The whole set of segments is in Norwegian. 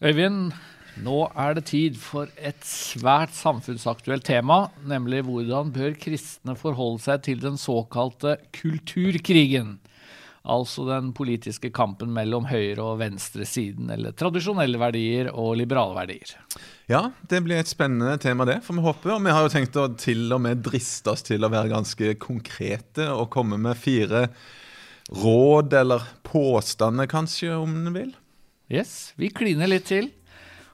Øyvind, nå er det tid for et svært samfunnsaktuelt tema, nemlig hvordan bør kristne forholde seg til den såkalte kulturkrigen? Altså den politiske kampen mellom høyre- og venstresiden, eller tradisjonelle verdier og liberale verdier. Ja, det blir et spennende tema, det, får vi håpe. Og vi har jo tenkt å til og med driste oss til å være ganske konkrete og komme med fire råd, eller påstander kanskje, om du vil. Yes, vi kliner litt til.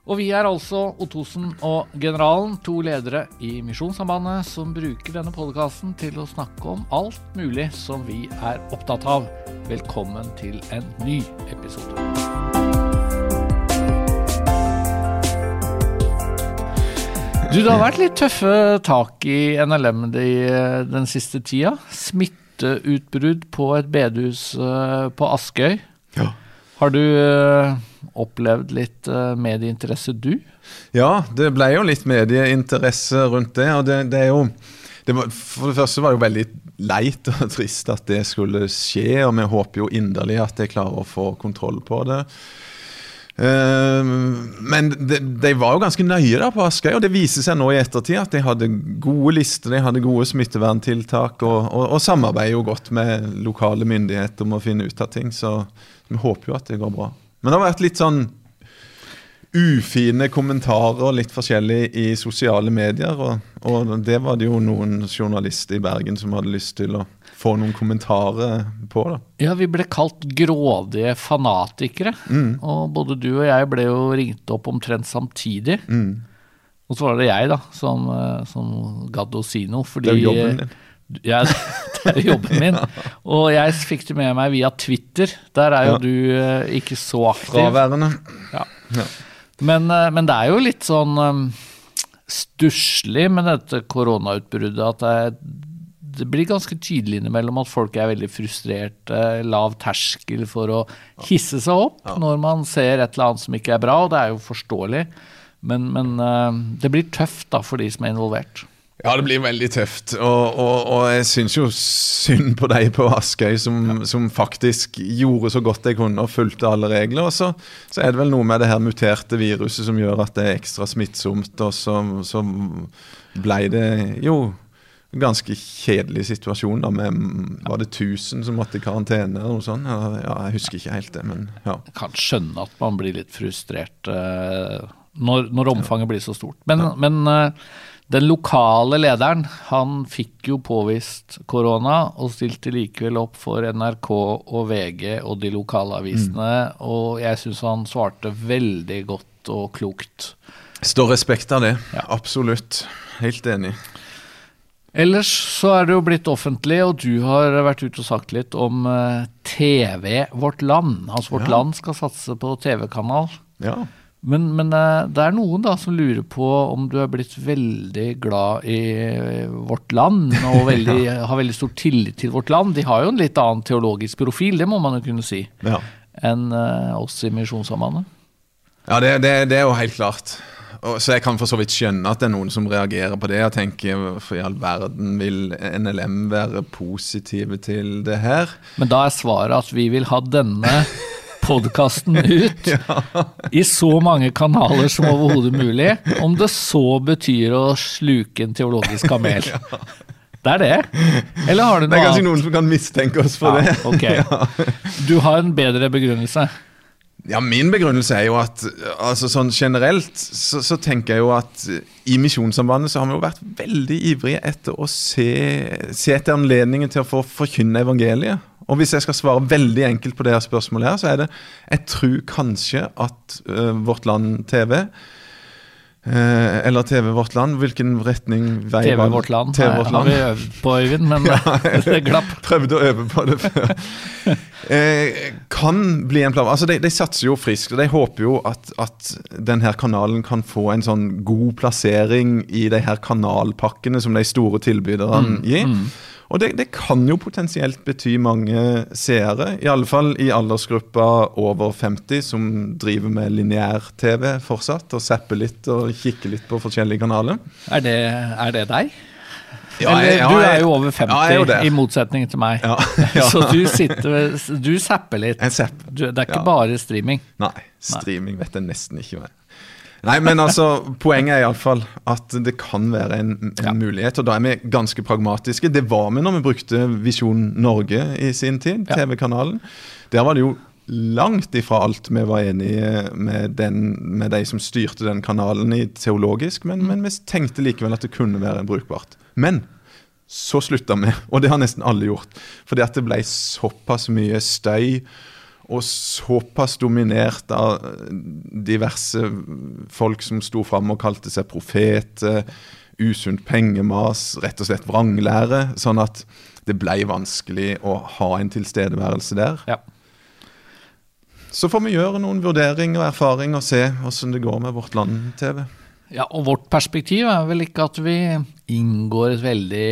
Og vi er altså Ottosen og Generalen, to ledere i Misjonssambandet, som bruker denne podkasten til å snakke om alt mulig som vi er opptatt av. Velkommen til en ny episode. Du, Det har vært litt tøffe tak i NLM de, den siste tida. Smitteutbrudd på et bedehus eh, på Askøy. Ja. Har du uh, opplevd litt uh, medieinteresse, du? Ja, det ble jo litt medieinteresse rundt det. og det, det er jo det var, For det første var det jo veldig leit og trist at det skulle skje, og vi håper jo inderlig at jeg klarer å få kontroll på det. Uh, men de, de, var jo ganske nøye da på Askøy, og det viser seg nå i ettertid at de hadde gode lister, de hadde gode smitteverntiltak, og, og, og samarbeider jo godt med lokale myndigheter om å finne ut av ting. Så vi håper jo at det går bra. Men det har vært litt sånn ufine kommentarer litt forskjellig i sosiale medier. Og, og, det var det jo noen journalister i Bergen som hadde lyst til å få noen kommentarer på. da. Ja, vi ble kalt grådige fanatikere. Mm. Og både du og jeg ble jo ringt opp omtrent samtidig. Mm. Og så var det jeg da, som, eh, som gadd å si noe. Fordi, det er jobben din. Ja, det er jobben min. Og jeg fikk det med meg via Twitter. Der er jo ja. du uh, ikke så aktiv. Fraværende. Ja. ja. Men, uh, men, det er jo litt sånn um, stusslig med dette koronautbruddet at det, det, blir ganske tydelig innimellom at folk er veldig frustrerte. Lav terskel for å hisse seg opp når man ser et eller annet som ikke er bra, og det er jo forståelig. Men, men uh, det blir tøft da for de som er involvert. Ja, det blir veldig tøft. Og, og, og jeg syns jo synd på deg på Askøy, som, ja. som, faktisk gjorde så godt jeg kunne og fulgte alle regler. Og så, så, er det vel noe med det her muterte viruset som gjør at det er ekstra smittsomt. Og så, så ble det jo en ganske kjedelig situasjon da, med Var det 1000 som måtte i karantene eller noe sånt? Ja, jeg husker ikke helt det, men ja. Jeg kan skjønne at man blir litt frustrert uh, når, når, omfanget ja. blir så stort. Men, ja. men uh, den lokale lederen han fikk jo påvist korona, og stilte likevel opp for NRK og VG og de lokale avisene. Mm. Og jeg syns han svarte veldig godt og klokt. Står respekt av det. Ja. Absolutt. Helt enig. Ellers så er det jo blitt offentlig, og du har vært ute og sagt litt om eh, TV Vårt Land. Altså Vårt ja. Land skal satse på TV-kanal. Ja. Men, men, eh, det er noen da som lurer på om du er blitt veldig glad i vårt land og veldig, ja. har veldig stor tillit til vårt land. De har jo en litt annen teologisk profil, det må man jo kunne si, ja. enn uh, oss i Misjonssambandet. Ja, det, det, det, er jo helt klart. Og, så jeg kan for så vidt skjønne at det er noen som reagerer på det og tenker for i all verden vil NLM være positive til det her? Men da er svaret at vi vil ha denne podkasten ut ja. i så mange kanaler som overhodet mulig, om det så betyr å sluke en teologisk kamel. ja. Det er det? Eller har du noe annet? Det er kanskje noen som kan mistenke oss for ja, det. Okay. Du har en bedre begrunnelse? Ja, Min begrunnelse er jo at altså sånn generelt så, så, tenker jeg jo at i Misjonssambandet så har vi jo vært veldig ivrige etter å se, se etter anledningen til å få forkynne evangeliet. Og hvis jeg skal svare veldig enkelt på det her spørsmålet, her, så er det Jeg tror kanskje at uh, Vårt Land TV uh, eller TV Vårt Land, hvilken retning vei TV Vårt Land, TV Vårt Land. har vi øvd på, Øyvind, men ja, det glapp. Prøvde å øve på det før. uh, kan bli en plan. Altså, de, de, satser jo friskt, og de håper jo at, at denne kanalen kan få en sånn god plassering i de her kanalpakkene som de store tilbyderne mm, gir. Mm. Og det, det, kan jo potensielt bety mange seere, i alle fall i aldersgruppa over 50, som driver med lineær-TV fortsatt, og zapper litt og kikker litt på forskjellige kanaler. Er det, er det deg? Ja, Eller jeg- ja, du er jo over ja, er jo 50, det. i motsetning til meg. Ja, ja. Så du sitter Du zapper litt. Du, det er ikke Ja. bare streaming. Nei, streaming vet jeg nesten ikke hva er. Nei, men altså, poenget er iallfall at det kan være en, en Ja. mulighet. Og da er vi ganske pragmatiske. Det var vi når vi brukte Visjon Norge i sin tid, Ja. TV-kanalen. Der var det jo langt ifra alt vi var enige med, den, med de som styrte den kanalen i teologisk, men, men vi tenkte likevel at det kunne være brukbart. Men så slutta vi, og det har nesten alle gjort. Fordi at det ble såpass mye støy og såpass dominert av diverse folk som sto fram og kalte seg profeter, usunt pengemas, rett og slett vranglære, sånn at det ble vanskelig å ha en tilstedeværelse der. Ja. Så får vi gjøre noen vurderinger og erfaringer og se hvordan det går med Vårt Land-TV. Ja, og vårt perspektiv er vel ikke at vi inngår et veldig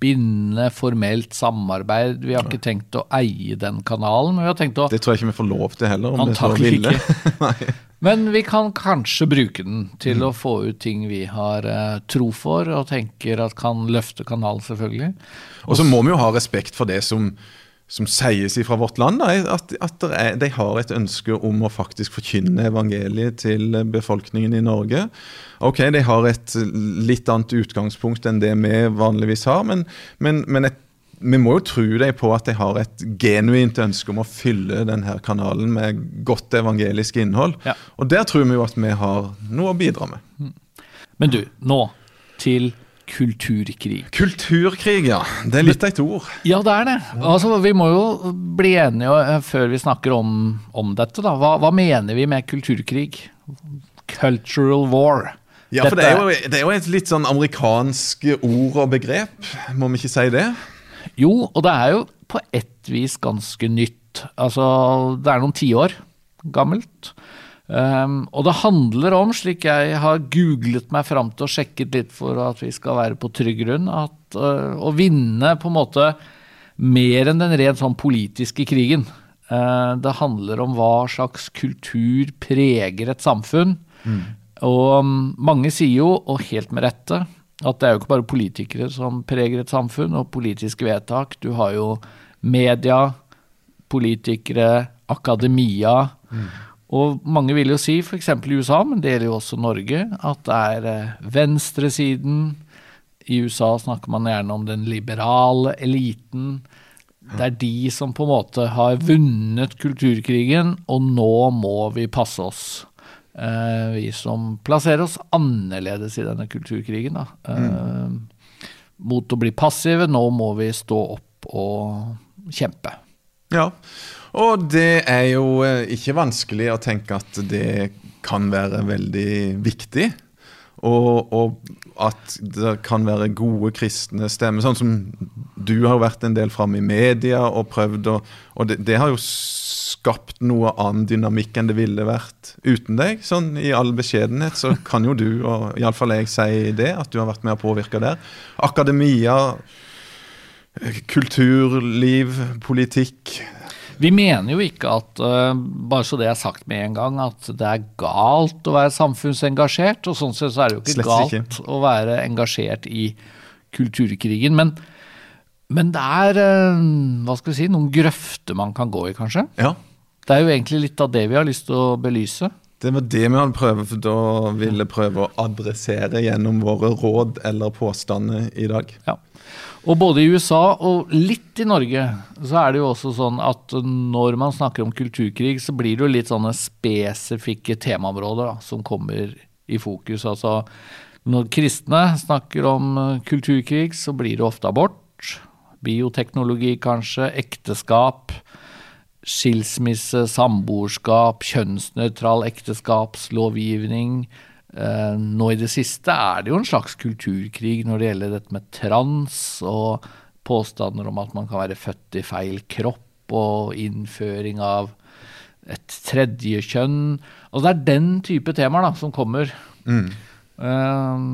bindende, formelt samarbeid. Vi har ikke tenkt å eie den kanalen, men vi har tenkt å Det tror jeg ikke vi får lov til heller, om vi så ikke. Men vi kan kanskje bruke den til Mm. å få ut ting vi har eh, tro for, og tenker at kan løfte kanalen, selvfølgelig. Og så må vi jo ha respekt for det som, som sies fra vårt land. Da, at, at er, de har et ønske om å faktisk forkynne evangeliet til befolkningen i Norge. Ok, de har et litt annet utgangspunkt enn det vi vanligvis har, men, men, men et, vi må jo tro dem på at de har et genuint ønske om å fylle denne kanalen med godt evangelisk innhold. Ja. Og der tror vi jo at vi har noe å bidra med. Men du, nå til kulturkrig. Kulturkrig, ja. Det er litt av et ord. Ja, det er det. Altså, vi må jo bli enige eh, før vi snakker om, om dette. Da. Hva, hva mener vi med kulturkrig? Cultural war. Ja, for det er, jo, det er jo et litt sånn amerikansk ord og begrep, må vi ikke si det? Jo, og det er jo på ett vis ganske nytt. Altså, det er noen tiår gammelt. Um, og det handler om, slik jeg har googlet meg fram til og sjekket litt for at vi skal være på trygg grunn, at uh, å vinne på en måte mer enn den rent sånn politiske krigen. Uh, det handler om hva slags kultur preger et samfunn. Og um, mange sier jo, og helt med rette, at det er jo ikke bare politikere som preger et samfunn, og politiske vedtak. Du har jo media, politikere, akademia. Og mange vil jo si, f.eks. i USA, men det gjelder jo også Norge, at det er eh, venstresiden. I USA snakker man gjerne om den liberale eliten. Det er de som på en måte har vunnet kulturkrigen, og nå må vi passe oss. Eh, vi som plasserer oss annerledes i denne kulturkrigen. Da. Mm. Mot å bli passive. Nå må vi stå opp og kjempe. Ja, og det er jo eh, ikke vanskelig å tenke at det kan være veldig viktig. Og, og at det kan være gode kristne stemmer. Sånn som du har vært en del framme i media og prøvd å Og det, det har jo skapt noe annen dynamikk enn det ville vært uten deg. Sånn i all beskjedenhet så kan jo du, og iallfall jeg, si det, at du har vært med og påvirka der. Akademia, kulturliv, politikk. Vi mener jo ikke at, eh, bare så det er sagt med en gang, at det er galt å være samfunnsengasjert. Og sånn sett så er det jo ikke Slett galt ikke. å være engasjert i kulturkrigen. Men, men det er eh, hva skal vi si, noen grøfter man kan gå i, kanskje. Ja, Det er jo egentlig litt av det vi har lyst til å belyse. Det var det vi hadde prøvd for da ville prøve å adressere gjennom våre råd eller påstander i dag. Ja. Og både i USA og litt i Norge så er det jo også sånn at når man snakker om kulturkrig, så blir det jo litt sånne spesifikke temaområder da, som kommer i fokus. Altså når kristne snakker om eh, kulturkrig, så blir det ofte abort, bioteknologi kanskje, ekteskap, skilsmisse, samboerskap, kjønnsnøytral ekteskapslovgivning. Eh, nå i det siste er det jo en slags kulturkrig når det gjelder dette med trans og påstander om at man kan være født i feil kropp og innføring av et tredje kjønn. Altså det er den type temaer da, som kommer. Eh,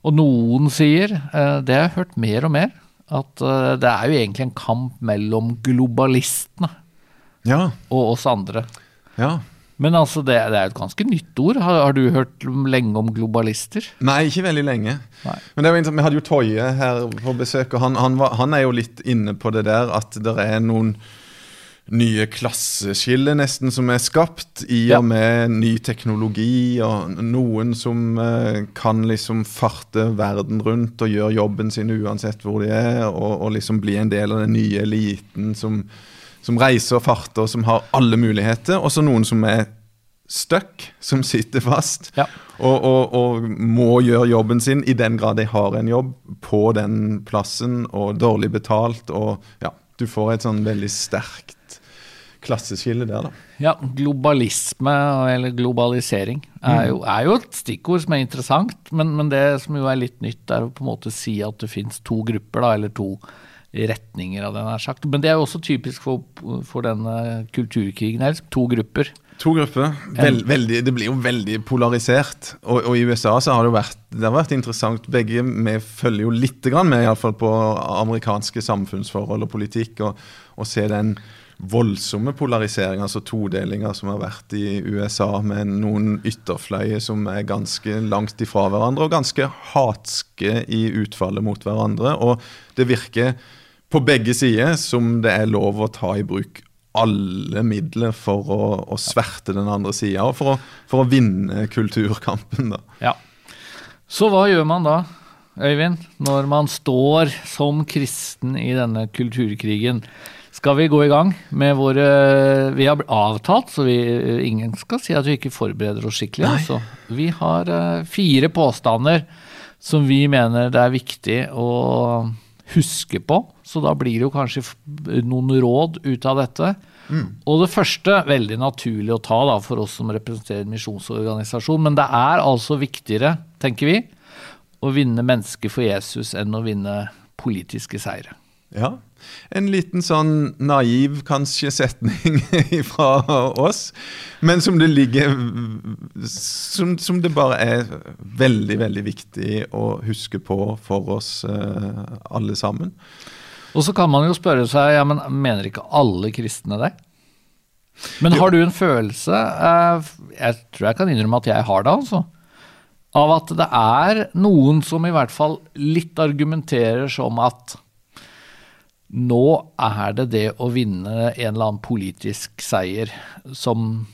og noen sier, eh, det har jeg hørt mer og mer, at det er jo egentlig en kamp mellom globalistene Ja, og oss andre. ja. Men altså, det, det er et ganske nytt ord. Har, har, du hørt lenge om globalister? Nei, ikke veldig lenge. Nei. Men det var Vi hadde jo Toje her på besøk, og han, han, var, han, er jo litt inne på det der at det er noen nye klasseskiller nesten som er skapt i og med ny teknologi, og noen som uh, kan liksom farte verden rundt og gjøre jobben sin uansett hvor de er, og, og liksom bli en del av den nye eliten som, som reiser og farter, som har alle muligheter. Og så noen som er stuck, som sitter fast. Ja. Og, og, og, må gjøre jobben sin, i den grad de har en jobb, på den plassen, og dårlig betalt. Og ja, du får et sånn veldig sterkt klasseskille der, da. Ja, globalisme, eller globalisering, er jo, er jo, et stikkord som er interessant. Men, men, det som jo er litt nytt, er å på en måte si at det fins to grupper, da, eller to retninger av det nær sagt. Men det er jo også typisk for, for denne kulturkrigen. Her, to grupper. To grupper. Vel, veldig, det blir jo veldig polarisert. Og, og, i USA så har det jo vært, det har vært interessant. Begge vi følger jo litt med, iallfall på amerikanske samfunnsforhold og politikk, og, og se den voldsomme polariseringa, altså todelinger, som har vært i USA, med noen ytterfløyer som er ganske langt ifra hverandre, og ganske hatske i utfallet mot hverandre. Og det virker på begge sider som det er lov å ta i bruk alle midler for å, å sverte den andre sida, og for å, for å, vinne kulturkampen. da. Ja. Så hva gjør man da, Øyvind, når man står som kristen i denne kulturkrigen? skal vi gå i gang med våre Vi har avtalt, så vi, ingen skal si at vi ikke forbereder oss skikkelig. Altså. Vi har uh, fire påstander som vi mener det er viktig å huske på. Så da blir det jo kanskje noen råd ut av dette. Mm. Og det første, veldig naturlig å ta da, for oss som representerer en misjonsorganisasjon, men det er altså viktigere, tenker vi, å vinne mennesker for Jesus enn å vinne politiske seire. Ja, en liten sånn naiv, kanskje, setning fra oss. Men som det ligger som, som, det bare er veldig, veldig viktig å huske på for oss uh, alle sammen. Og så kan man jo spørre seg ja, men mener ikke alle kristne det? Men har du en følelse uh, Jeg tror jeg kan innrømme at jeg har det, altså. Av at det er noen som i hvert fall litt argumenterer som at nå er det det å vinne en eller annen politisk seier som,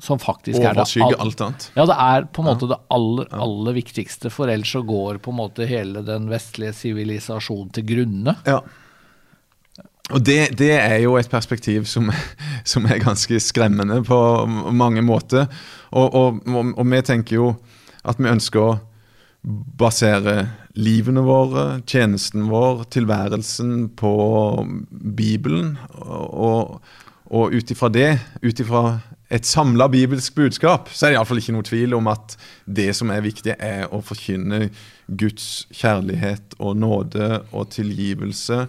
som faktisk er det alt annet. Ja, det er på en måte det aller, aller viktigste, for ellers så går på en måte hele den vestlige sivilisasjonen til grunne. Ja. Og det, det, er jo et perspektiv som, som, er ganske skremmende på mange måter. Og, og, og, og vi tenker jo at vi ønsker å basere livene våre, tjenesten vår, tilværelsen på Bibelen. Og, og ut ifra det, ut ifra et samla bibelsk budskap, så er det iallfall ikke noe tvil om at det som er viktig, er å forkynne Guds kjærlighet og nåde og tilgivelse.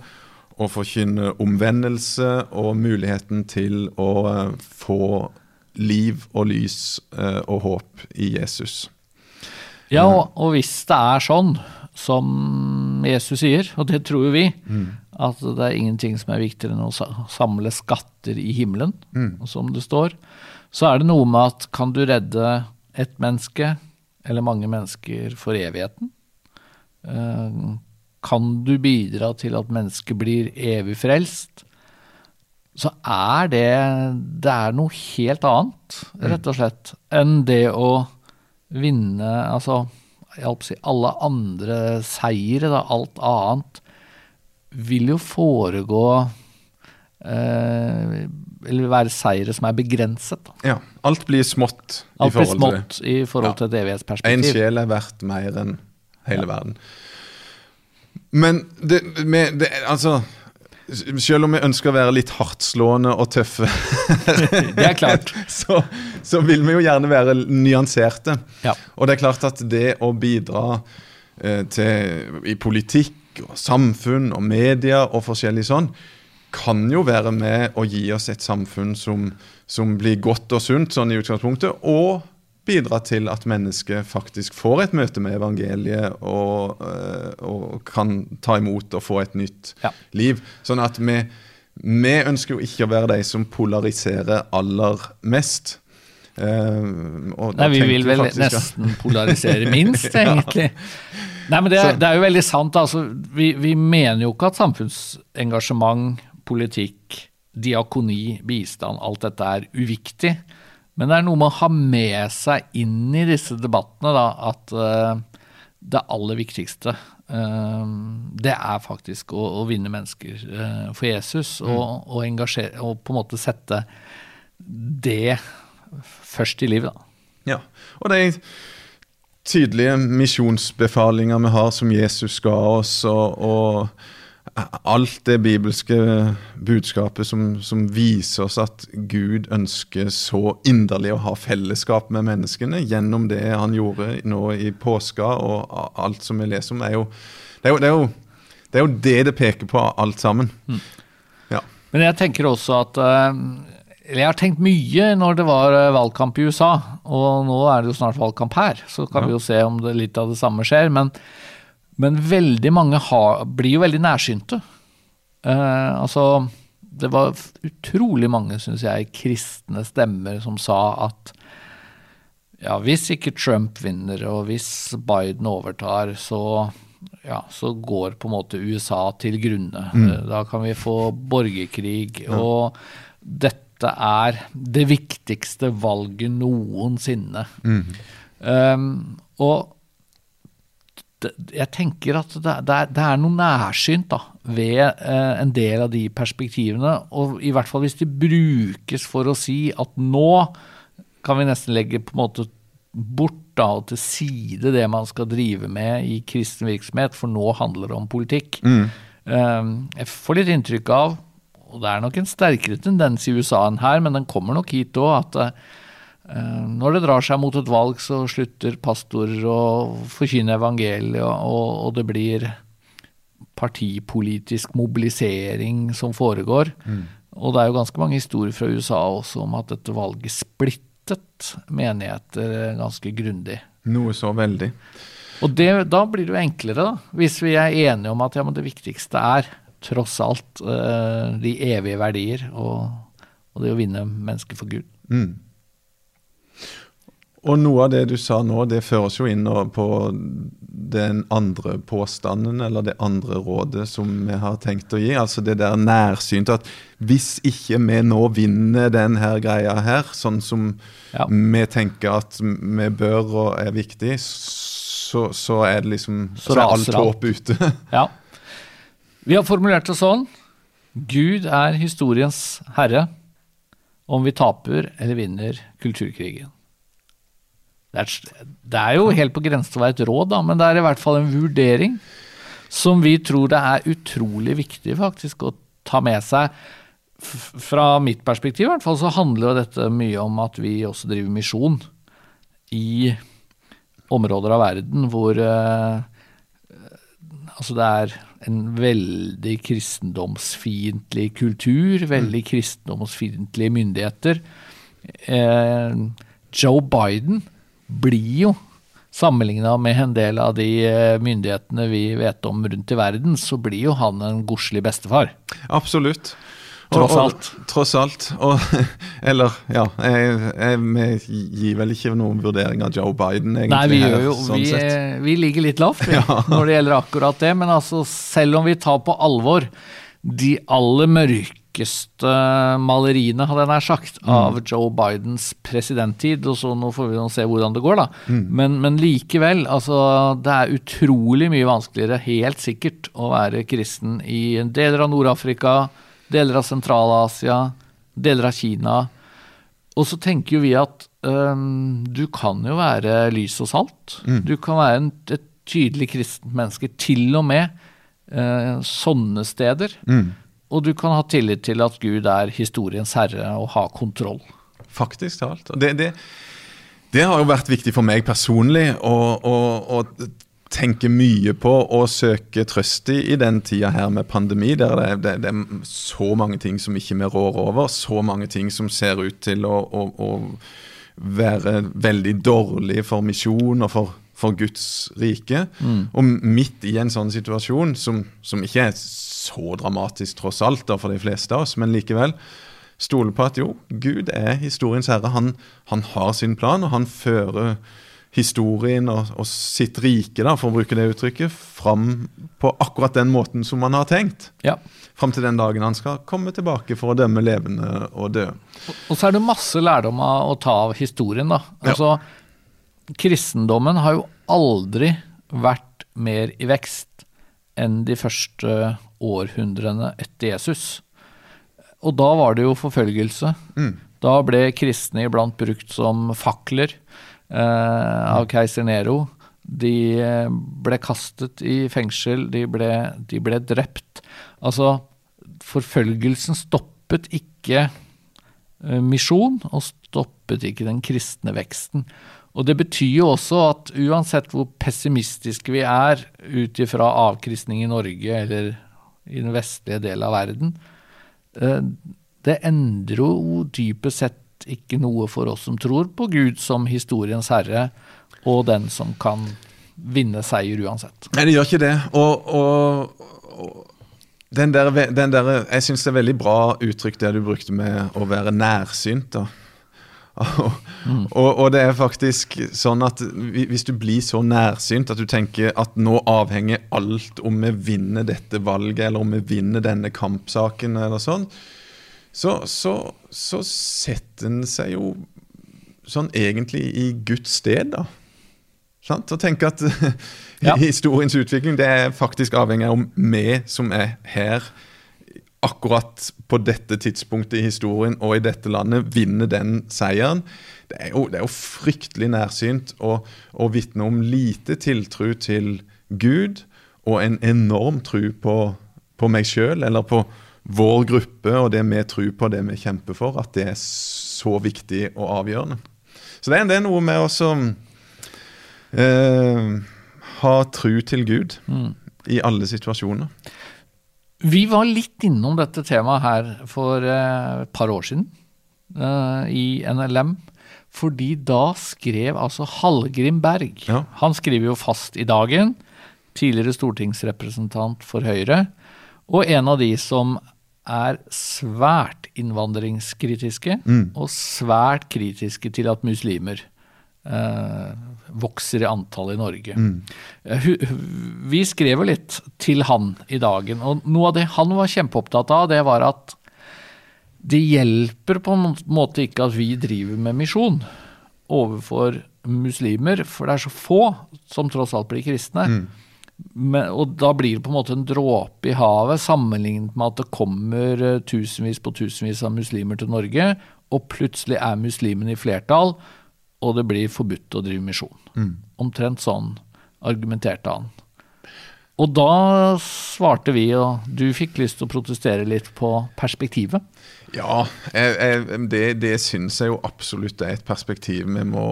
Og forkynne omvendelse og muligheten til å eh, få liv og lys eh, og håp i Jesus. Ja, og, og hvis det er sånn som Jesus sier, og det tror jo vi, mm. at det er ingenting som er viktigere enn å samle skatter i himmelen, mm. som det står, så er det noe med at kan du redde ett menneske eller mange mennesker for evigheten? Eh, kan du bidra til at mennesket blir evig frelst? Så er det Det er noe helt annet, rett og slett, enn det å vinne Altså, si alle andre seire, da, alt annet, vil jo foregå eh, Eller være seire som er begrenset. Da. Ja. Alt blir smått alt i forhold blir smått i forhold ja. til et evighetsperspektiv. En sjel er verdt mer enn hele ja. verden. Men det, med, det, altså selv om vi ønsker å være litt hardtslående og tøffe, det er klart. så, så, vil vi jo gjerne være nyanserte. Ja. Og det er klart at det å bidra eh, til, i politikk og samfunn og media og forskjellig sånn, kan jo være med å gi oss et samfunn som, som blir godt og sunt sånn i utgangspunktet, og bidra til at mennesket faktisk får et møte med evangeliet og, eh, og kan ta imot og få et nytt ja. liv. Sånn at vi, vi, ønsker jo ikke å være de som polariserer aller mest. Uh, Nei, vi vil vel nesten polarisere minst, egentlig. Nei, men det er, det er, jo veldig sant. Altså, vi, vi, mener jo ikke at samfunnsengasjement, politikk, diakoni, bistand, alt dette er uviktig. Men det er noe med å ha med seg inn i disse debattene da, at uh, det aller viktigste uh, det er faktisk å, å vinne mennesker uh, for Jesus. Mm. Og, og, engasjere, og på en måte sette det først i livet. Da. Ja, og det er tydelige misjonsbefalinger vi har som Jesus ga oss. og, og alt det bibelske budskapet som, som, viser oss at Gud ønsker så inderlig å ha fellesskap med menneskene gjennom det han gjorde nå i påska, og alt som vi leser om, er jo det, er jo, det, er jo, det, er jo det, det peker på, alt sammen. Mm. Ja. Men jeg tenker også at eh, eller jeg har tenkt mye når det var eh, valgkamp i USA, og nå er det jo snart valgkamp her. Så kan ja. vi jo se om det, litt av det samme skjer. men men veldig mange har, blir jo veldig nærsynte. Eh, altså, det var utrolig mange, syns jeg, kristne stemmer som sa at ja, hvis ikke Trump vinner, og hvis Biden overtar, så, ja, så går på en måte USA til grunne. Mm. Eh, da kan vi få borgerkrig. Ja. Og dette er det viktigste valget noensinne. Mm. Um, og jeg tenker at det, er, det er, noe nærsynt da, ved eh, en del av de perspektivene. Og i hvert fall hvis de brukes for å si at nå kan vi nesten legge på en måte bort da, og til side det man skal drive med i kristen virksomhet, for nå handler det om politikk. Mm. Eh, jeg får litt inntrykk av, og det er nok en sterkere tendens i USA enn her, men den kommer nok hit òg, at Eh, når det drar seg mot et valg, så slutter pastorer å forkynne evangeliet, og, og, det blir partipolitisk mobilisering som foregår. Mm. Og det er jo ganske mange historier fra USA også om at dette valget splittet menigheter ganske grundig. Noe så veldig. Og det, da blir det jo enklere, da, hvis vi er enige om at ja, det viktigste er tross alt uh, de evige verdier og, og, det å vinne mennesker for Gud. Mm. Og noe av det du sa nå, det føres jo inn på den andre påstanden, eller det andre rådet som vi har tenkt å gi. Altså det der nærsynte at hvis ikke vi nå vinner denne greia her, sånn som ja. vi tenker at vi bør og er viktig, så, så er det liksom Så, så er alt håp ute. ja. Vi har formulert det sånn. Gud er historiens herre om vi taper eller vinner kulturkrigen. Det er, det er, jo helt på grensen til å være et råd, da, men det er i hvert fall en vurdering som vi tror det er utrolig viktig faktisk å ta med seg. Fra mitt perspektiv i hvert fall så handler jo dette mye om at vi også driver misjon i områder av verden hvor eh, Altså det er en veldig kristendomsfiendtlig kultur, veldig mm. kristendomsfiendtlige myndigheter. Eh, Joe Biden blir jo Sammenligna med en del av de eh, myndighetene vi vet om rundt i verden, så blir jo han en godslig bestefar. Absolutt. Tross alt. Og, tross alt. Og, eller, ja Vi gir vel ikke noen vurdering av Joe Biden, egentlig. Nei, vi, her, jo, sånn vi, vi, ligger litt lavt ja. når det gjelder akkurat det. Men altså, selv om vi tar på alvor de aller mørkeste maleriene, hadde jeg nær sagt, mm. av Joe Bidens presidenttid. Og så nå får vi se hvordan det går, da. Mm. Men, men, likevel, altså Det er utrolig mye vanskeligere, helt sikkert, å være kristen i deler av Nord-Afrika, deler av Sentral-Asia, deler av Kina. Og så tenker jo vi at um, du kan jo være lys og salt. Mm. Du kan være en, et tydelig kristent menneske, til og med uh, sånne steder. Mm. Og du kan ha tillit til at Gud er historiens herre og har kontroll. Faktisk talt. Det, det, det har jo vært viktig for meg personlig å, å, å tenke mye på og søke trøst i i den tida her med pandemi, der det, det, det, er så mange ting som ikke vi rår over. Så mange ting som ser ut til å, å, å være veldig dårlig for misjon og for, for Guds rike. Mm. Og midt i en sånn situasjon, som, som ikke er så dramatisk tross alt da, for de fleste av oss, men likevel, Stole på at jo, Gud er historiens herre. Han, han har sin plan, og han fører historien og, og, sitt rike, da, for å bruke det uttrykket, fram på akkurat den måten som man har tenkt. Ja. Fram til den dagen han skal komme tilbake for å dømme levende og døde. Og så er det masse lærdom å ta av historien, da. Altså, ja. kristendommen har jo aldri vært mer i vekst enn de første århundrene etter Jesus. Og da var det jo forfølgelse. Mm. Da ble kristne iblant brukt som fakler av keiser Nero. De eh, ble kastet i fengsel, de ble, de ble drept. Altså, forfølgelsen stoppet ikke eh, misjon, og stoppet ikke den kristne veksten. Og Det betyr jo også at uansett hvor pessimistiske vi er ut ifra avkristning i Norge eller i den vestlige delen av verden, eh, det endrer jo dypest sett ikke noe for oss som tror på Gud som historiens herre, og den som kan vinne seier uansett. Nei, det gjør ikke det. Og, og, og den der, den der, Jeg syns det er veldig bra uttrykk det du brukte med å være nærsynt. da. Mm. Og, og, det er faktisk sånn at hvis du blir så nærsynt at du tenker at nå avhenger alt om vi vinner dette valget, eller om vi vinner denne kampsaken, eller sånn, så, så, så setter en seg jo sånn egentlig i Guds sted, da. Sant? Og tenke at ja. historiens utvikling det er faktisk avhengig av om vi som er her akkurat på dette tidspunktet i historien og i dette landet, vinner den seieren. Det er jo, det er jo fryktelig nærsynt å, å vitne om lite tiltro til Gud og en enorm tro på, på meg sjøl, eller på, vår gruppe og det vi tror på, det vi kjemper for, at det er så viktig og avgjørende. Så det er, det er noe med å eh, ha tru til Gud mm. i alle situasjoner. Vi var litt innom dette temaet her for eh, et par år siden eh, i NLM. Fordi da skrev altså Hallgrim Berg ja. Han skriver jo fast i dagen. Tidligere stortingsrepresentant for Høyre. Og en av de som er svært innvandringskritiske mm. og svært kritiske til at muslimer eh, vokser i antall i Norge. Mm. Eh, vi skrev jo litt til han i dagen, og noe av det han var kjempeopptatt av, det var at det hjelper på en måte ikke at vi driver med misjon overfor muslimer, for det er så få som tross alt blir kristne. Mm. Men, og da blir det på en måte en dråpe i havet sammenlignet med at det kommer eh, tusenvis på tusenvis av muslimer til Norge, og plutselig er muslimene i flertall, og det blir forbudt å drive misjon. Mm. Omtrent sånn argumenterte han. Og da svarte vi, og du fikk lyst til å protestere litt på perspektivet. Ja, jeg, jeg, det, det syns jeg jo absolutt er et perspektiv vi må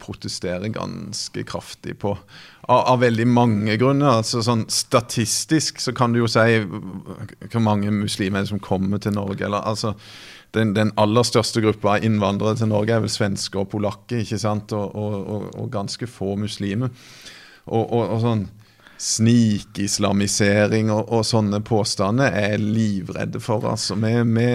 protestere ganske kraftig på. Av, av, veldig mange grunner. altså sånn Statistisk så kan du jo si hvor mange muslimer som kommer til Norge. eller altså den, den, aller største gruppa innvandrere til Norge er vel svensker og polakker. ikke sant, Og, og, og ganske få muslimer. og sånn snikislamisering og, og, sånne påstander er livredde for. Altså. Vi, vi,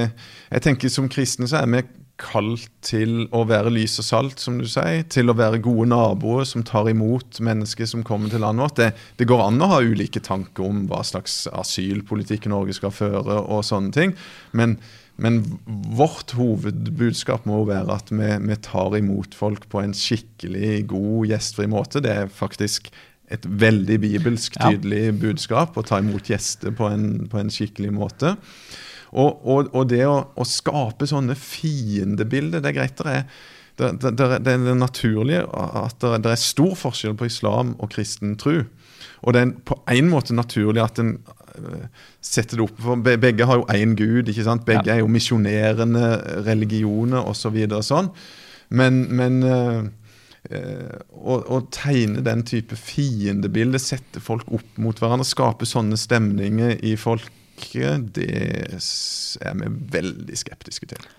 jeg tenker Som kristne så er vi kalt til å være lys og salt, som du sier. Til å være gode naboer som tar imot mennesker som kommer til landet vårt. Det, det, går an å ha ulike tanker om hva slags asylpolitikk Norge skal føre, og sånne ting. Men, men vårt hovedbudskap må være at vi, vi, tar imot folk på en skikkelig god, gjestfri måte. Det er faktisk et veldig bibelsk tydelig budskap å ta imot gjester på en, på en skikkelig måte. Og, og, og det å, å, skape sånne fiendebilder Det er greit, det er, det, det, det er naturlig at det, er stor forskjell på islam og kristen tro. Og det er på en måte naturlig at en øh, setter det opp for Begge har jo én gud. ikke sant? Begge er jo misjonerende religioner osv. Så og sånn. Men, men Eh, å, tegne den type fiendebilde, sette folk opp mot hverandre, skape sånne stemninger i folket, det er vi veldig skeptiske til.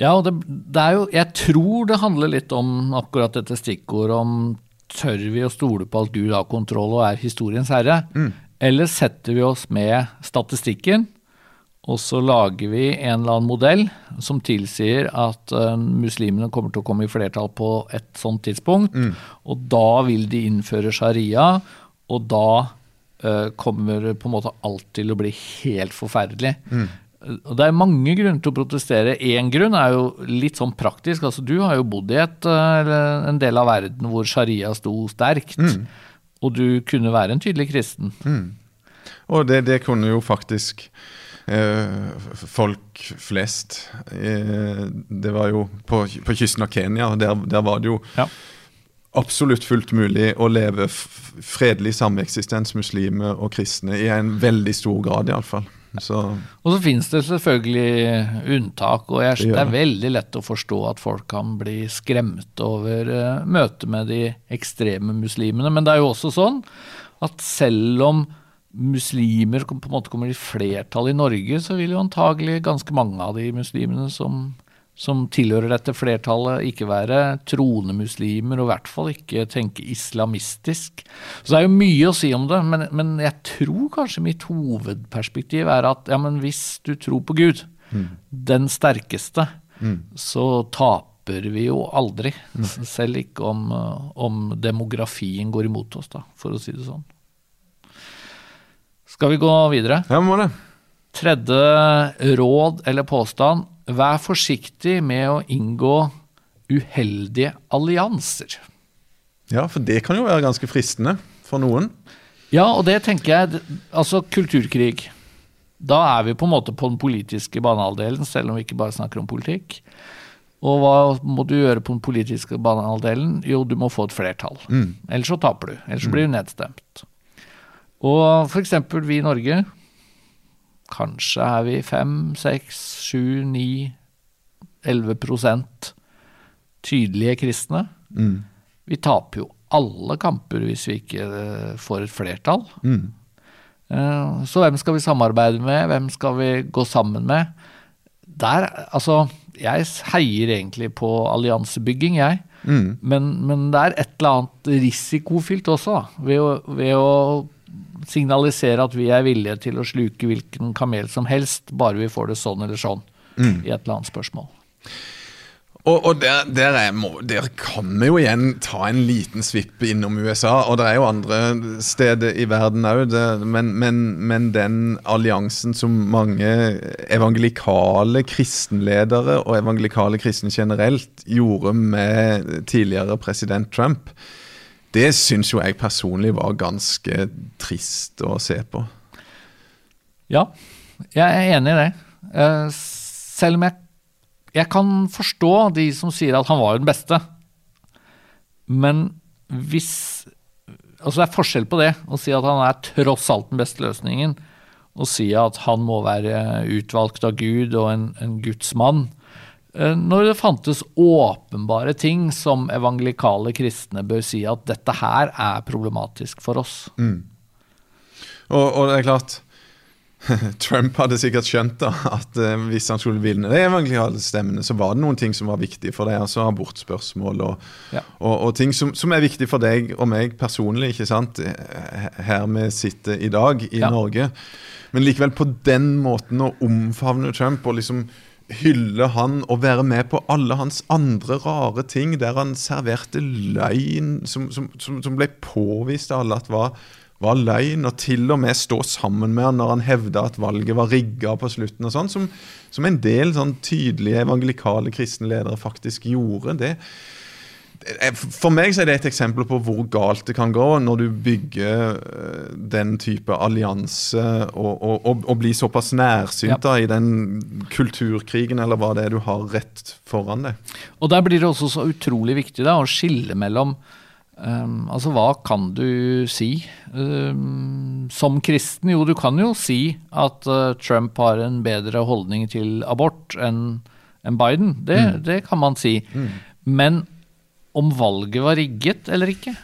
Ja, og det, det, er jo Jeg tror det handler litt om akkurat dette stikkordet om tør vi å stole på at Gud har kontroll og er historiens herre? Mm. Eller setter vi oss med statistikken Og så lager vi en eller annen modell som tilsier at uh, muslimene kommer til å komme i flertall på et sånt tidspunkt. Mm. Og da vil de innføre sharia, og da uh, kommer på en måte alt til å bli helt forferdelig. Mm. Og Det er mange grunner til å protestere. Én grunn er jo litt sånn praktisk. altså Du har jo bodd i et, uh, en del av verden hvor sharia sto sterkt. Mm. Og du kunne være en tydelig kristen. Og det, det kunne jo faktisk eh, folk flest. Eh, det var jo på, på kysten av Kenya, der, der var det jo Ja. absolutt fullt mulig å leve fredelig sameksistens, muslimer og kristne, i en veldig stor grad iallfall. Så Og så finnes det selvfølgelig unntak, og jeg, Det det er veldig lett å forstå at folk kan bli skremt over uh, møtet med de ekstreme muslimene. Men det er jo også sånn at selv om muslimer på en måte kommer i flertall i Norge, så vil jo antagelig ganske mange av de muslimene som, som tilhører dette flertallet, ikke være troende muslimer, og i hvert fall ikke tenke islamistisk. Så det er jo mye å si om det, men, men jeg tror kanskje mitt hovedperspektiv er at ja, men hvis du tror på Gud, den sterkeste, så taper vi jo aldri. S- Selv ikke om, om demografien går imot oss, da, for å si det sånn. Skal vi gå videre? ja, må det. Tredje råd eller påstand. Vær forsiktig med å inngå uheldige allianser. Ja, for det kan jo være ganske fristende for noen. Ja, og det tenker jeg Altså, kulturkrig. Da er vi på en måte på den politiske banehalvdelen, selv om vi ikke bare snakker om politikk. Og hva må du gjøre på den politiske banehalvdelen? Jo, du må få et flertall. Ellers så taper du. Ellers så blir du nedstemt. Og eksempel vi i Norge. Kanskje er vi 5, 6, 7, 9, 11 prosent tydelige kristne. Mm. Vi taper jo alle kamper hvis vi ikke eh, får et flertall. Mm. Eh, Så hvem skal vi samarbeide med? Hvem skal vi gå sammen med? Der, altså, jeg heier egentlig på alliansebygging, jeg. Mm. Men, men det er et eller annet risikofylt også, da, ved å, ved å signalisere at vi er villige til å sluke hvilken kamel som helst, bare vi får det sånn eller sånn i et eller annet spørsmål. Og, og der, der, er, må, der kan vi jo igjen ta en liten svipp innom USA, og det er jo andre steder i verden òg, men, men, men den alliansen som mange evangelikale kristenledere og evangelikale kristne generelt gjorde med tidligere president Trump, det syns jo jeg personlig var ganske trist å se på. Ja, jeg er enig i det. Eh, Selv om jeg, jeg kan forstå de som sier at han var den beste. Men hvis Altså det er forskjell på det, å si at han er tross alt den beste løsningen, og si at han må være utvalgt av Gud og en, en Guds mann. Eh, Når det fantes åpenbare ting som evangelikale kristne bør si at dette her er problematisk for oss. Og, og det er klart Trump hadde sikkert skjønt da, at eh, hvis han skulle vinne de evangelikale stemmene, så var det noen ting som var viktige for deg. altså Abortspørsmål og, Ja. og, og ting som, som er viktig for deg og meg personlig. ikke sant? Eh, Her vi sitter i dag, i Ja. Norge. Men likevel på den måten å omfavne Trump og liksom hylle han og være med på alle hans andre rare ting, der han serverte løgn som, som, som, ble påvist av alle at var, var løgn, og til og med stå sammen med han når han hevda at valget var rigga på slutten, og sånn, som, som en del sånn tydelige evangelikale kristne ledere faktisk gjorde. det for meg så er det et eksempel på hvor galt det kan gå når du bygger eh, den type allianse og, og, og, og blir såpass nærsynt Ja. i den kulturkrigen eller hva det er du har rett foran deg. Og der blir det også så utrolig viktig da, å skille mellom um, Altså, hva kan du si um, som kristen? Jo, du kan jo si at uh, Trump har en bedre holdning til abort enn en Biden. Det, det kan man si. Men om valget var rigget eller ikke,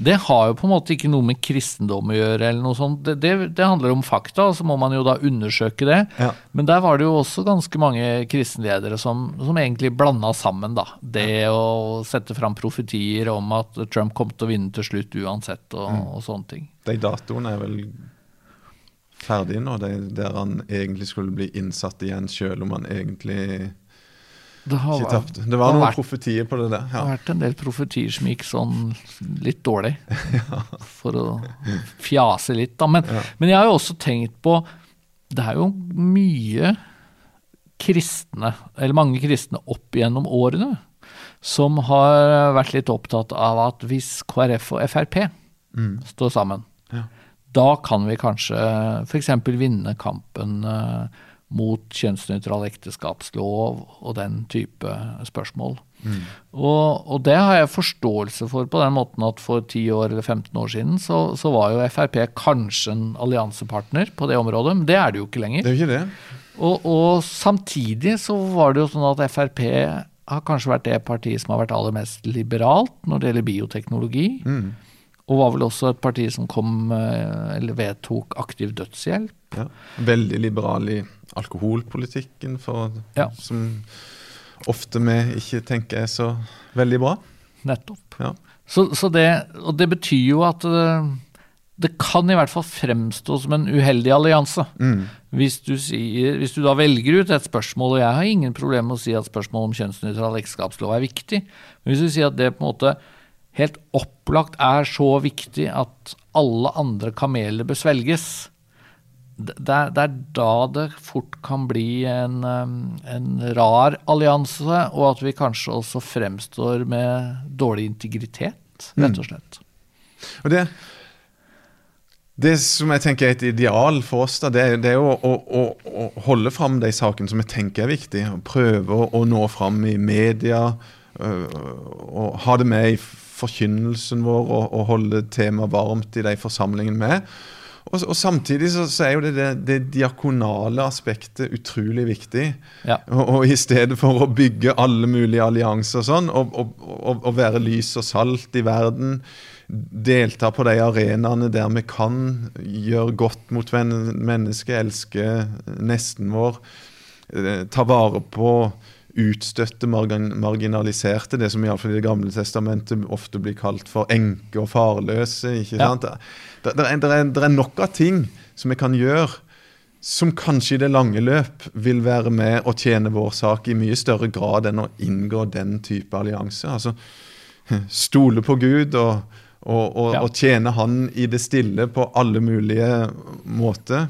det har jo på en måte ikke noe med kristendom å gjøre. eller noe sånt. Det, det, det handler om fakta, og så må man jo da undersøke det. Ja. Men der var det jo også ganske mange kristenledere som, som egentlig blanda sammen da. det å sette fram profetier om at Trump kom til å vinne til slutt uansett, og, og sånne ting. De datoene er vel ferdige nå, der han egentlig skulle bli innsatt igjen, selv om han egentlig det har, tapte. Det var noen vært, profetier på det der. Det har vært en del profetier som gikk sånn litt dårlig, for å fjase litt. Da. Men, Ja. men jeg har jo også tenkt på Det er jo mye kristne, eller mange kristne opp gjennom årene, som har vært litt opptatt av at hvis KrF og Frp Mm. står sammen, Ja. da kan vi kanskje f.eks. vinne kampen eh, mot kjønnsnøytral ekteskapslov og den type spørsmål. Mm. Og, og det har jeg forståelse for på den måten at for 10 år eller 15 år siden så, så var jo Frp kanskje en alliansepartner på det området, men det er det jo ikke lenger. Det er jo ikke det. Og, og samtidig så var det jo sånn at Frp har kanskje vært det partiet som har vært aller mest liberalt når det gjelder bioteknologi. Mm. Og var vel også et parti som kom, eh, eller vedtok aktiv dødshjelp. Ja. Veldig liberal i alkoholpolitikken, for, Ja. som ofte vi ikke tenker er så veldig bra. Nettopp. Ja. Så, så det, og det betyr jo at det, det kan i hvert fall fremstå som en uheldig allianse. Mm. Hvis du, sier, hvis du da velger ut et spørsmål, og jeg har ingen problemer med å si at spørsmålet om kjønnsnøytral ekteskapslov er viktig, men hvis du sier at det på en måte helt opplagt er så viktig at alle andre kameler bør svelges, det er, det er da det fort kan bli en, um, en rar allianse, og at vi kanskje også fremstår med dårlig integritet, rett og slett. Og det, det som jeg tenker er et ideal for oss, da, det, det er jo å, å, å holde fram de sakene som vi tenker er viktige. Prøve å, å nå fram i media. øh, og ha det med i forkynnelsen vår og, og holde temaet varmt i de forsamlingene er. Og, og samtidig så, så er jo det, det, det diakonale aspektet utrolig viktig. Ja. Og, og i stedet for å bygge alle mulige allianser og sånn, og, være lys og salt i verden, delta på de arenaene der vi kan gjøre godt mot mennesket, elske nesten vår, eh, ta vare på utstøtte, marginaliserte, det som iallfall i Det gamle testamentet ofte blir kalt for enke og farløse. ikke Ja. sant? Det, det, er, er, er nok av ting som vi kan gjøre som kanskje i det lange løp vil være med å tjene vår sak i mye større grad enn å inngå den type allianse. Altså stole på Gud og, og, og, Ja. og tjene Han i det stille på alle mulige måter.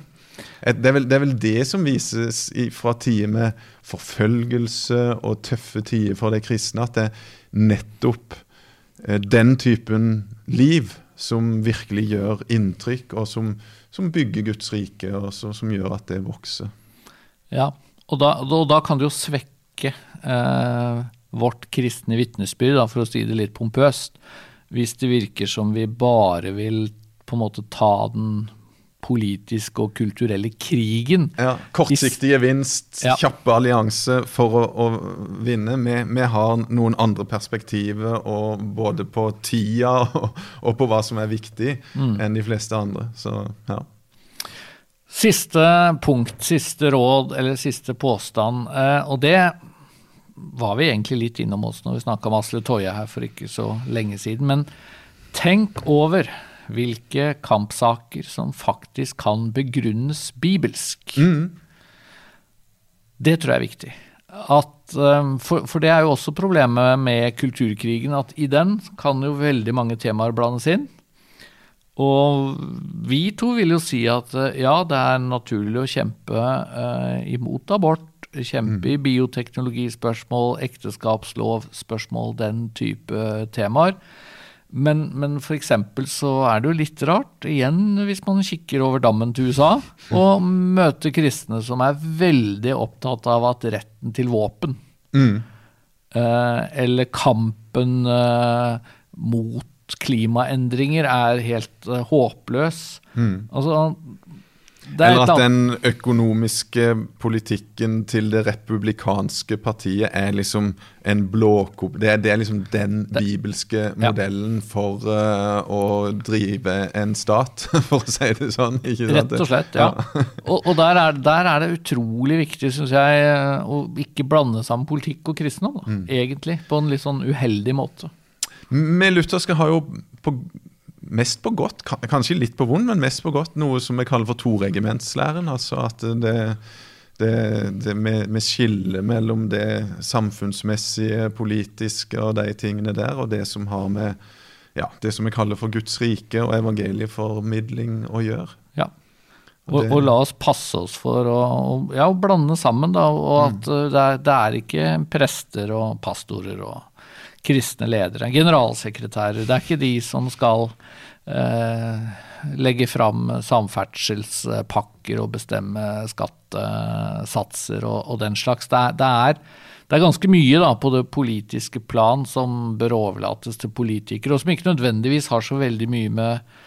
Et- Det er, vel, det er vel det som vises fra tider med forfølgelse og tøffe tider for de kristne, at det er nettopp eh, den typen liv som virkelig gjør inntrykk, og som, som bygger Guds rike, og så, som gjør at det vokser. Ja, og da, og da kan det jo svekke eh, vårt kristne vitnesbyrd, for å si det litt pompøst, hvis det virker som vi bare vil på en måte ta den politiske og kulturelle krigen. Ja, Kortsiktig gevinst, Ja. kjappe allianse for å, å vinne. Vi, vi har noen andre perspektiver og både på tida og, og på hva som er viktig, enn de fleste andre. Så ja. Siste punkt, siste råd eller siste påstand, eh, og det var vi egentlig litt innom oss når vi snakka om Asle Toje her for ikke så lenge siden. Men tenk over hvilke kampsaker som faktisk kan begrunnes bibelsk. Det tror jeg er viktig. At, eh, for, for det er jo også problemet med kulturkrigen, at i den kan jo veldig mange temaer blandes inn. Og vi to vil jo si at eh, ja, det er naturlig å kjempe eh, imot abort, kjempe i bioteknologispørsmål, ekteskapslovspørsmål, den type temaer. Men, men for eksempel så er det jo litt rart, igjen hvis man kikker over dammen til USA, å møte kristne som er veldig opptatt av at retten til våpen, Mm. eh, eller kampen eh, mot klimaendringer er helt eh, håpløs. Altså, det er Eller at den økonomiske politikken til det republikanske partiet er liksom en blåkopp. Det, det er liksom den bibelske modellen for uh, å drive en stat, for å si det sånn. Ikke sant? Rett og slett, ja. og og der, er, der er det utrolig viktig, syns jeg, eh, å ikke blande sammen politikk og kristendom. Mm. Egentlig. På en litt sånn uheldig måte. Vi lutherske har jo på mest på godt, kanskje litt på vondt, men mest på godt, noe som vi kaller for toregimentslæren. Altså at det, det, det med, med skille mellom det samfunnsmessige, politiske og de tingene der, og det som har med ja, det som vi kaller for Guds rike og evangelieformidling å gjøre. Ja. Og, og, la oss passe oss for å, ja, å blande sammen, da. Og at mm. det, er, det, er, ikke prester og pastorer og kristne ledere, generalsekretærer. Det er ikke de som skal eh, legge fram samferdselspakker og bestemme skattesatser og, og den slags. Det er, det, er, det er, ganske mye da, på det politiske plan som bør overlates til politikere, og som ikke nødvendigvis har så veldig mye med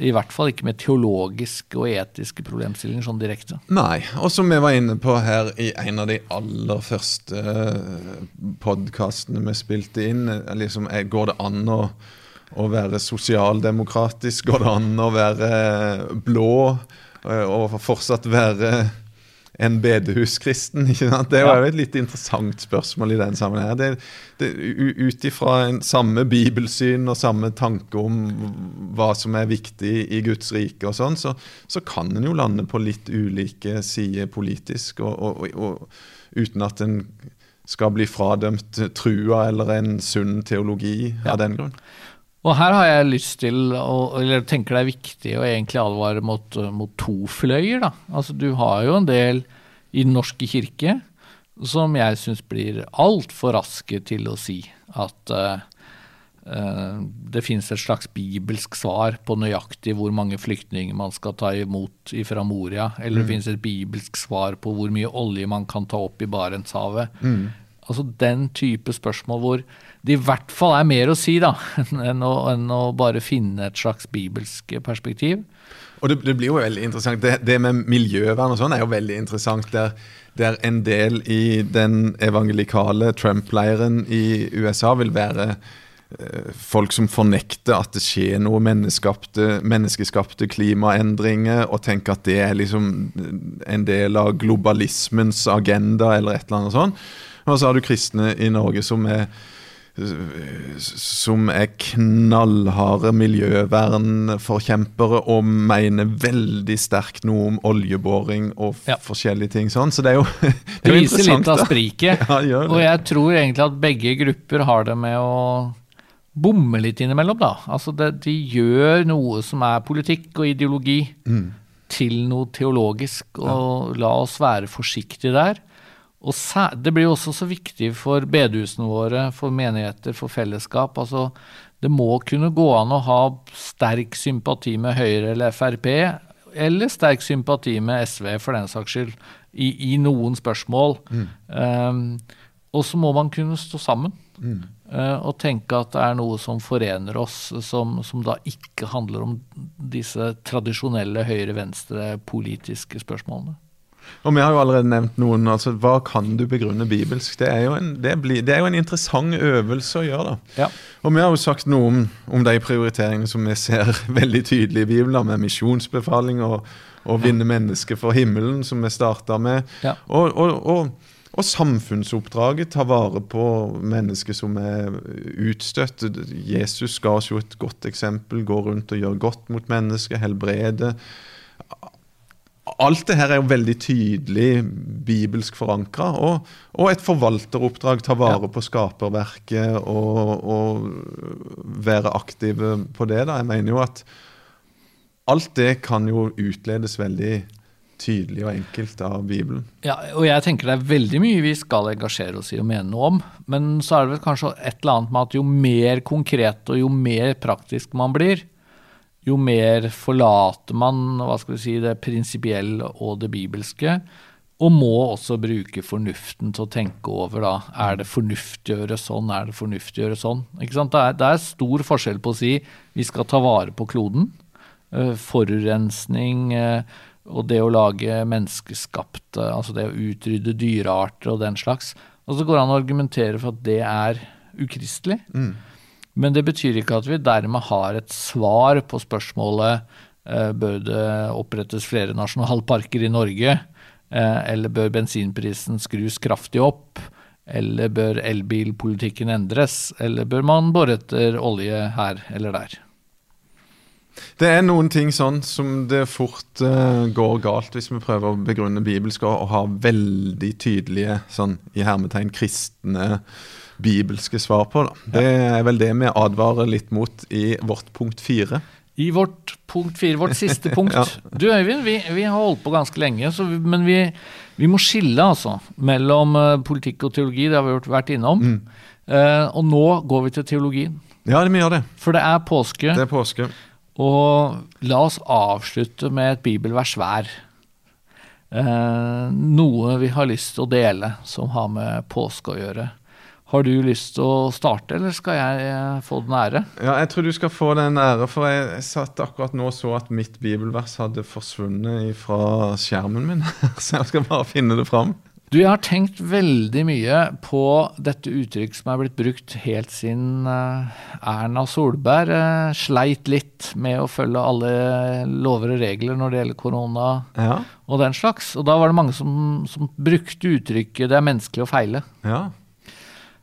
i hvert fall ikke med teologiske og etiske problemstillinger sånn direkte. Nei, og som vi var inne på her i en av de aller første eh, podkastene vi spilte inn, eh, liksom, eh, går det an å, å være sosialdemokratisk? Går det an å være blå og fortsatt være en bedehuskristen? ikke sant? Det var jo et litt interessant spørsmål i den sammenhengen. Ut ifra samme bibelsyn og samme tanke om hva som er viktig i Guds rike, og sånn, så, så kan en jo lande på litt ulike sider politisk, og, og, og, uten at en skal bli fradømt trua eller en sunn teologi ja. av den grunn. Og her har jeg lyst til, å, eller tenker det er viktig å egentlig advare mot, mot to fløyer. da. Altså Du har jo en del i Den norske kirke som jeg syns blir altfor raske til å si at uh, uh, det finnes et slags bibelsk svar på nøyaktig hvor mange flyktninger man skal ta imot fra Moria, eller mm. det finnes et bibelsk svar på hvor mye olje man kan ta opp i Barentshavet. Mm. Altså den type spørsmål hvor det i hvert fall er mer å si da, enn å, enn å bare finne et slags bibelsk perspektiv. Og det, det, blir jo veldig interessant. Det, det med miljøvern og sånn er jo veldig interessant. Der, der en del i den evangelikale Trump-leiren i USA vil være eh, folk som fornekter at det skjer noe menneskeskapte klimaendringer, og tenker at det er liksom en del av globalismens agenda, eller et eller annet sånt. Og så har du kristne i Norge som er som er knallharde miljøvernforkjempere og mener veldig sterkt noe om oljeboring og ja. forskjellige ting sånn. Så det er jo, det er det viser litt av spriket. Ja, og jeg tror egentlig at begge grupper har det med å bomme litt innimellom, da. Altså det, de gjør noe som er politikk og ideologi, mm. til noe teologisk, og ja. la oss være forsiktige der. Og det blir jo også så viktig for bedehusene våre, for menigheter, for fellesskap. Altså, det må kunne gå an å ha sterk sympati med Høyre eller Frp, eller sterk sympati med SV, for den saks skyld, i, i noen spørsmål. Mm. Um, og så må man kunne stå sammen. Mm. Uh, og tenke at det er noe som forener oss, som, som da ikke handler om disse tradisjonelle høyre-venstre politiske spørsmålene. Og Vi har jo allerede nevnt noen. altså Hva kan du begrunne bibelsk? Det er jo en, det blir, det er jo en interessant øvelse å gjøre. da. Ja. Og Vi har jo sagt noe om, om, de prioriteringene som vi ser veldig tydelig i Bibelen, med misjonsbefaling og, å vinne ja. mennesker for himmelen, som vi starta med. Ja. Og, og, og, og, samfunnsoppdraget, ta vare på mennesker som er utstøtt. Jesus ga oss jo et godt eksempel. Gå rundt og gjør godt mot mennesker, helbrede Alt det her er jo veldig tydelig bibelsk forankra. Og, og, et forvalteroppdrag, ta vare på skaperverket og, og, være aktive på det. da. Jeg mener jo at alt det kan jo utledes veldig tydelig og enkelt av Bibelen. Ja, og jeg tenker det er veldig mye vi skal engasjere oss i og mene noe om. Men så er det vel kanskje et eller annet med at jo mer konkret og jo mer praktisk man blir, jo mer forlater man hva skal vi si, det prinsipielle og det bibelske, og må også bruke fornuften til å tenke over da, er det fornuftig å gjøre sånn, er det fornuftig å gjøre sånn. Ikke sant? Det, er, det er stor forskjell på å si vi skal ta vare på kloden, uh, forurensning uh, og det å lage menneskeskapte, altså det å utrydde dyrearter og den slags. Og så går det an å argumentere for at det er ukristelig. Mm. Men det betyr ikke at vi dermed har et svar på spørsmålet eh, bør det opprettes flere nasjonalparker i Norge, eh, eller bør bensinprisen skrus kraftig opp, eller bør elbilpolitikken endres, eller bør man bore etter olje her eller der? Det er noen ting sånn som det fort uh, går galt hvis vi prøver å begrunne bibelsk og, har ha veldig tydelige sånn i hermetegn kristne bibelske svar på. Da. Det er vel det vi advarer litt mot i vårt punkt fire. I vårt punkt fire, vårt siste punkt. ja. Du Øyvind, vi, vi, har holdt på ganske lenge, vi, men vi, vi, må skille altså mellom uh, politikk og teologi. Det har vi vært innom. Mm. Uh, og nå går vi til teologien. Ja, vi gjør det. For det er påske. Det er påske. Og la oss avslutte med et bibelvers hver. Eh, noe vi har lyst til å dele som har med påske å gjøre. Har du lyst til å starte, eller skal jeg eh, få den ære? Ja, jeg tror du skal få den ære, for jeg, jeg satt akkurat nå og så at mitt bibelvers hadde forsvunnet fra skjermen min. Så jeg skal bare finne det fram. Du, jeg har tenkt veldig mye på dette uttrykk som er blitt brukt helt siden uh, Erna Solberg uh, sleit litt med å følge alle lover og regler når det gjelder korona ja. og den slags. Og da var det mange som, som brukte uttrykket 'det er menneskelig å feile'. Ja.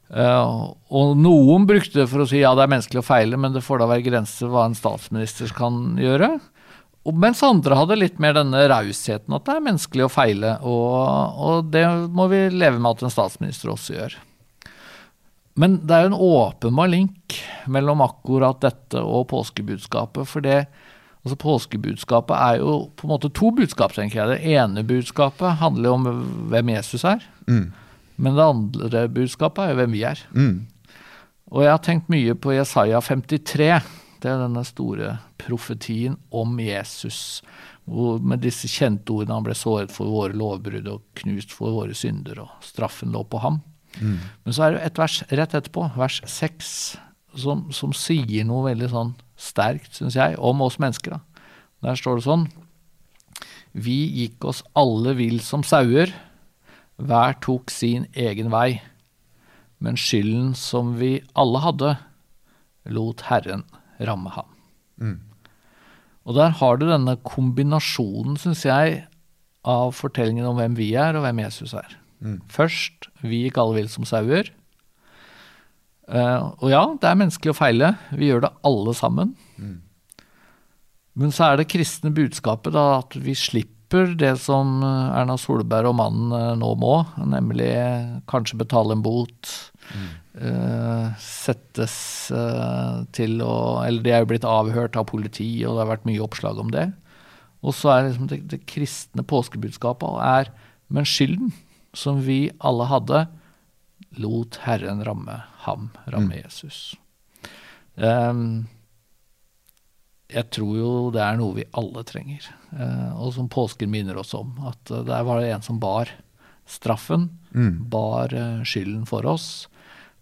Uh, og noen brukte det for å si ja, det er menneskelig å feile, men det får da være grenser hva en statsminister kan gjøre. Mens andre hadde litt mer denne rausheten, at det er menneskelig å feile. Og, og, det må vi leve med at en statsminister også gjør. Men det er jo en åpenbar link mellom akkurat dette og påskebudskapet. For det, altså påskebudskapet er jo på en måte to budskap, tenker jeg. Det ene budskapet handler jo om hvem Jesus er. Mm. Men det andre budskapet er jo hvem vi er. Mm. Og jeg har tenkt mye på Jesaja 53 det er denne store profetien om Jesus. Med disse kjente ordene han ble såret for våre lovbrudd og knust for våre synder, og straffen lå på ham. Mm. Men så er det et vers rett etterpå, vers seks, som, som, sier noe veldig sånn sterkt, syns jeg, om oss mennesker. Da. Der står det sånn Vi gikk oss alle vill som sauer, hver tok sin egen vei. Men skylden som vi alle hadde, lot Herren ramme ham. Mm. Og der har du denne kombinasjonen, syns jeg, av fortellingen om hvem vi er, og hvem Jesus er. Mm. Først vi gikk alle vill som sauer. Uh, og ja, det er menneskelig å feile. Vi gjør det alle sammen. Mm. Men så er det kristne budskapet da, at vi slipper det som Erna Solberg og mannen eh, nå må, nemlig kanskje betale en bot, mm. Uh, settes uh, til å Eller de er jo blitt avhørt av politi, og det har vært mye oppslag om det. Og så er liksom det, det kristne påskebudskapet er Men skylden som vi alle hadde, lot Herren ramme ham, ramme mm. Jesus. Um, jeg tror jo det er noe vi alle trenger, uh, og som påsken minner oss om. At der var det en som bar straffen, mm. bar skylden for oss.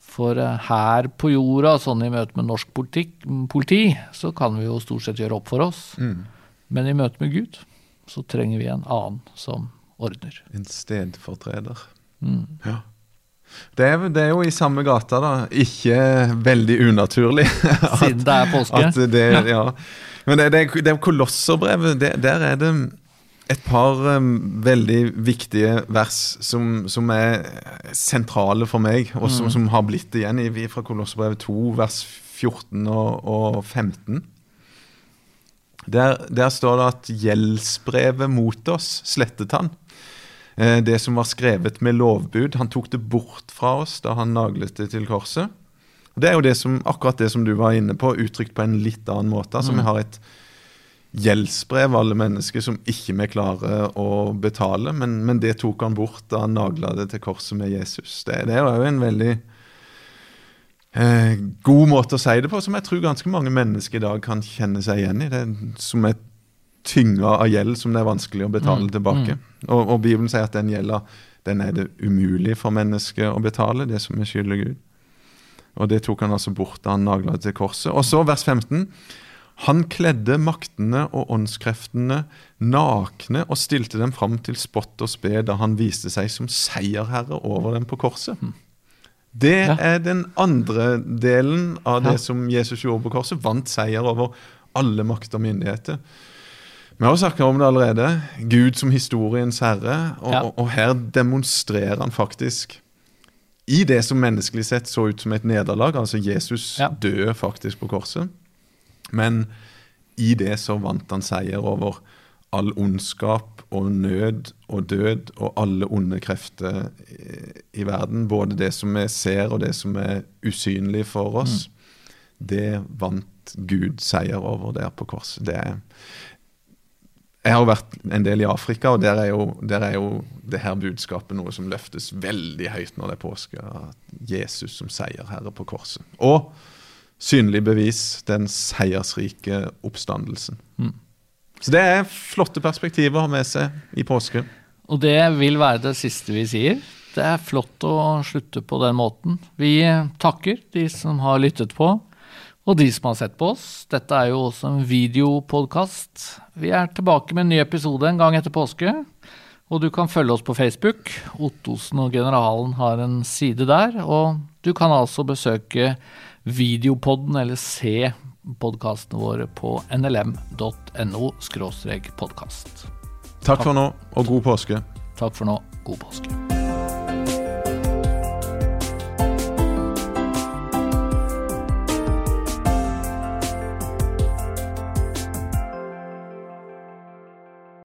For eh, her på jorda, sånn i møte med norsk politikk, politi, så kan vi jo stort sett gjøre opp for oss. Mm. Men i møte med Gud så trenger vi en annen som ordner. En stedfortreder. Mm. Ja. Det er, det er, jo i samme gata, da. Ikke veldig unaturlig. At, Siden det er påske. Det, ja. Men det, det, det er kolosserbrevet. Der er det et par um, veldig viktige vers som, som, er sentrale for meg, og som, mm. som har blitt igjen i, fra Kolosserbrevet 2, vers 14 og, og 15. Der, der, står det at gjeldsbrevet mot oss slettet han. Eh, det som var skrevet med lovbud. Han tok det bort fra oss da han naglet det til korset. Det er jo det som, akkurat det som du var inne på, uttrykt på en litt annen måte. Altså, mm. Vi har et gjeldsbrev, alle mennesker som ikke vi klarer å betale. Men, men, det tok han bort da han nagla det til korset med Jesus. Det, det er jo en veldig eh, god måte å si det på, som jeg tror ganske mange mennesker i dag kan kjenne seg igjen i. Det er Som er tynga av gjeld som det er vanskelig å betale mm, tilbake. Mm. Og, og, Bibelen sier at den gjelda den er det umulig for mennesket å betale, det som er skyldig Gud. Og det tok han altså bort da han nagla til korset. Og så vers 15. Han kledde maktene og åndskreftene nakne og stilte dem fram til spott og spe da han viste seg som seierherre over dem på korset. Hm. Det ja. er den andre delen av det ja. som Jesus gjorde på korset. Vant seier over alle makt og myndigheter. Vi har snakka om det allerede. Gud som historiens herre. Og, ja. og, her demonstrerer han faktisk i det som menneskelig sett så ut som et nederlag. Altså Jesus døde faktisk på korset. Men i det så vant han seier over all ondskap og nød og død og alle onde krefter i, i verden. Både det som vi ser og det som er usynlig for oss. Mm. Det vant Gud seier over der på korset. Det er jeg har jo vært en del i Afrika, og der er, jo, der er jo det her budskapet noe som løftes veldig høyt når det er påske. Jesus som seierherre på korset. Og synlig bevis, den seiersrike oppstandelsen. Mm. Så det er flotte perspektiver å ha med seg i påske. Og det vil være det siste vi sier. Det er flott å slutte på den måten. Vi takker de som har lyttet på og de som har sett på oss. Dette er jo også en videopodkast. Vi er tilbake med en ny episode en gang etter påske. Og du kan følge oss på Facebook. Ottosen og Generalen har en side der. Og du kan altså besøke videopodden eller se podkastene våre på nlm.no podkast. Takk for nå, og god påske. Takk for nå. God påske.